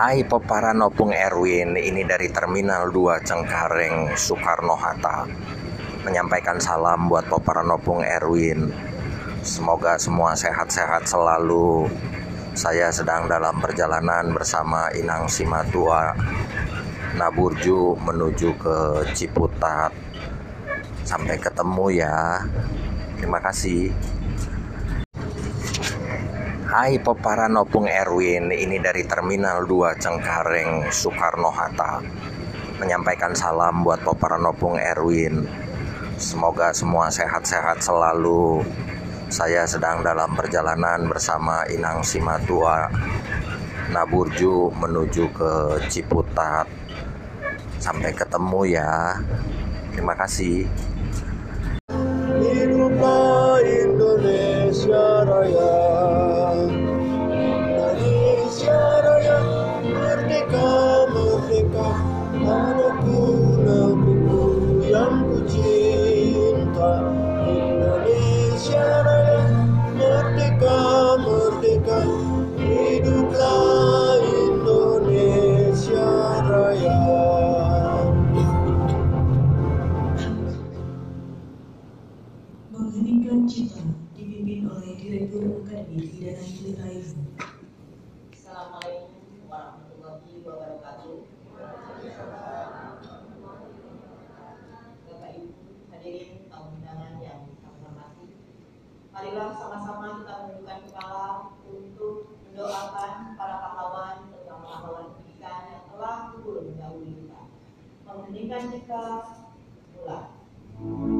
Hai Popara Nopung Erwin, ini dari Terminal 2 Cengkareng, Soekarno-Hatta. Menyampaikan salam buat Popara Nopung Erwin. Semoga semua sehat-sehat selalu. Saya sedang dalam perjalanan bersama Inang Simatua Naburju menuju ke Ciputat. Sampai ketemu ya. Terima kasih. Hai Popara Nopung Erwin, ini dari Terminal 2 Cengkareng, Soekarno-Hatta. Menyampaikan salam buat Popara Nopung Erwin. Semoga semua sehat-sehat selalu. Saya sedang dalam perjalanan bersama Inang Simatua Naburju menuju ke Ciputat. Sampai ketemu ya. Terima kasih. Indonesia Raya Mengheningkan cipta dipimpin oleh Direktur Akademi Pelita Ilmu. Assalamualaikum warahmatullahi wabarakatuh. Bapak Ibu hadirin tamu undangan yang kami hormati. Marilah sama-sama kita menundukkan kepala untuk mendoakan para pahlawan terutama pahlawan pendidikan yang telah gugur mendahului kita. Mengheningkan cipta mulai.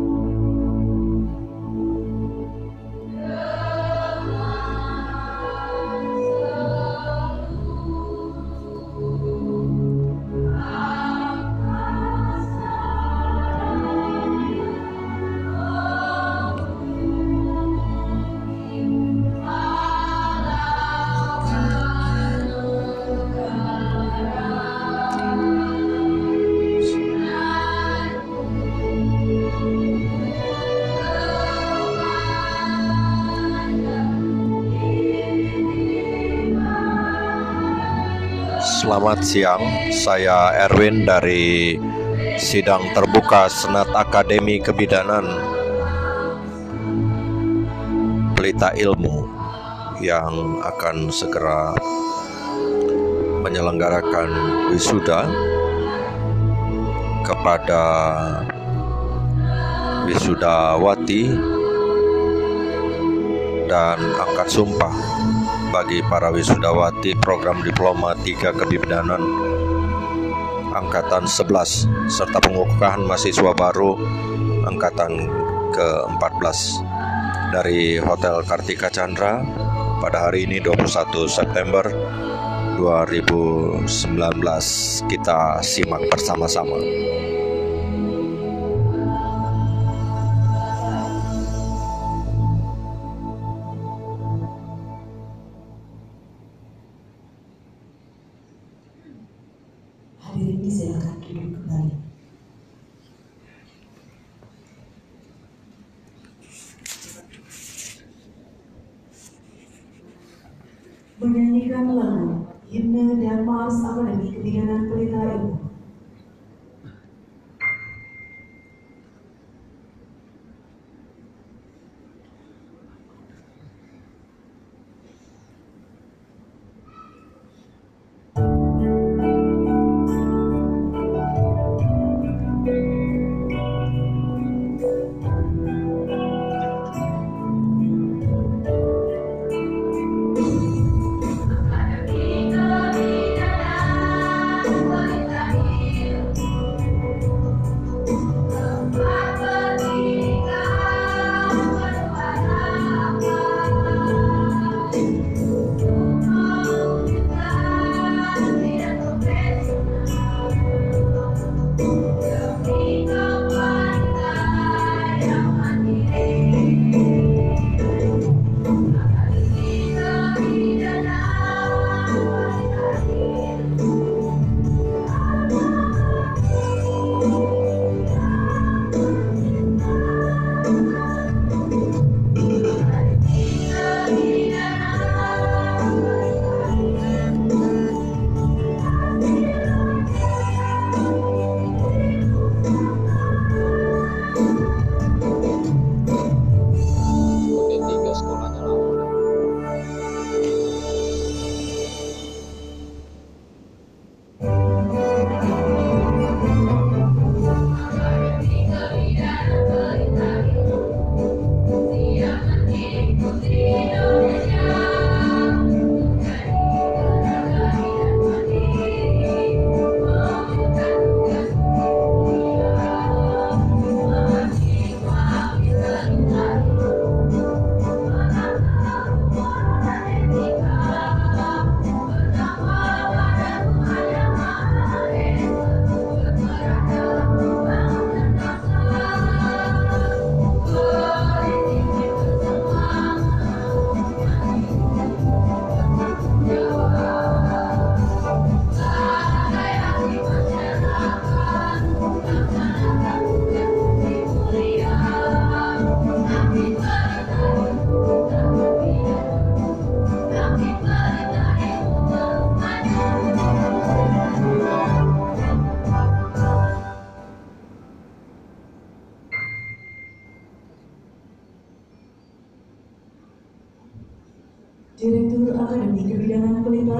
Selamat siang, saya Erwin dari Sidang Terbuka Senat Akademi Kebidanan. Pelita Ilmu yang akan segera menyelenggarakan wisuda kepada wisudawati dan angkat sumpah bagi para wisudawati program diploma 3 kebidanan angkatan 11 serta pengukuhan mahasiswa baru angkatan ke-14 dari Hotel Kartika Chandra pada hari ini 21 September 2019 kita simak bersama-sama. Disilakan duduk kembali. Menyanyikan lagu Himne dan Mars Akademi Kebidanan Pelita Ilmu.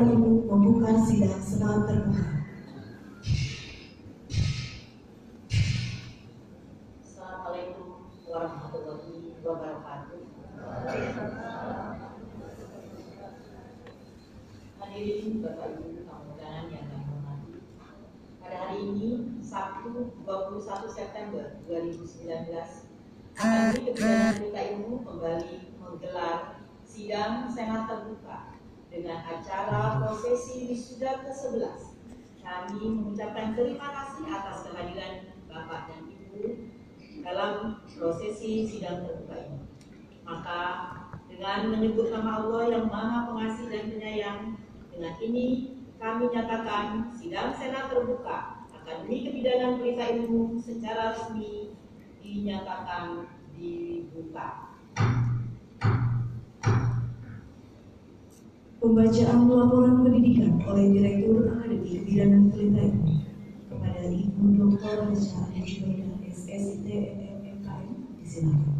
Laporan umum membuka sidang secara terbuka. Ibu kami hormati. Pada hari ini, Sabtu 21 September 2019, kami Kebijakan Berita Ilmu kembali menggelar sidang Senat terbuka dengan acara prosesi wisuda ke-11. Kami mengucapkan terima kasih atas kehadiran Bapak dan Ibu dalam prosesi sidang terbuka ini. Maka dengan menyebut nama Allah yang Maha Pengasih dan Penyayang, dengan ini kami nyatakan sidang Senat terbuka Akademi Kebidanan Berita Ilmu secara resmi dinyatakan dibuka. Pembacaan laporan pendidikan oleh Direktur Akademi Kebidanan Pelita Ilmu kepada Ibu Dr. Resha Jubaida SSIT MMKM disilakan.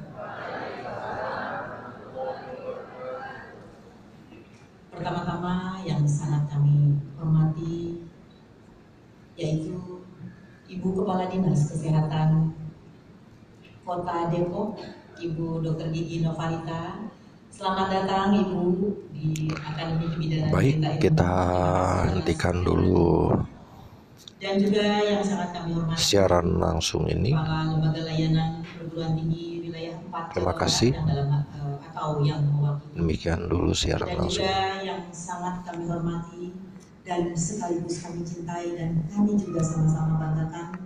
Pertama-tama yang sangat kami hormati yaitu Ibu Kepala Dinas Kesehatan Kota Depok, Ibu Dr. Gigi Novalita. Selamat datang Ibu di Akademi Kebidanan Baik, kita hentikan dulu Dan juga yang sangat kami hormati siaran langsung ini. Kepala Lembaga Layanan Perguruan Tinggi Wilayah 4 Terima kasih. dalam eh, atau yang mewakili Demikian dulu siaran dan langsung. juga yang sangat kami hormati dan sekaligus kami cintai dan kami juga sama-sama banggakan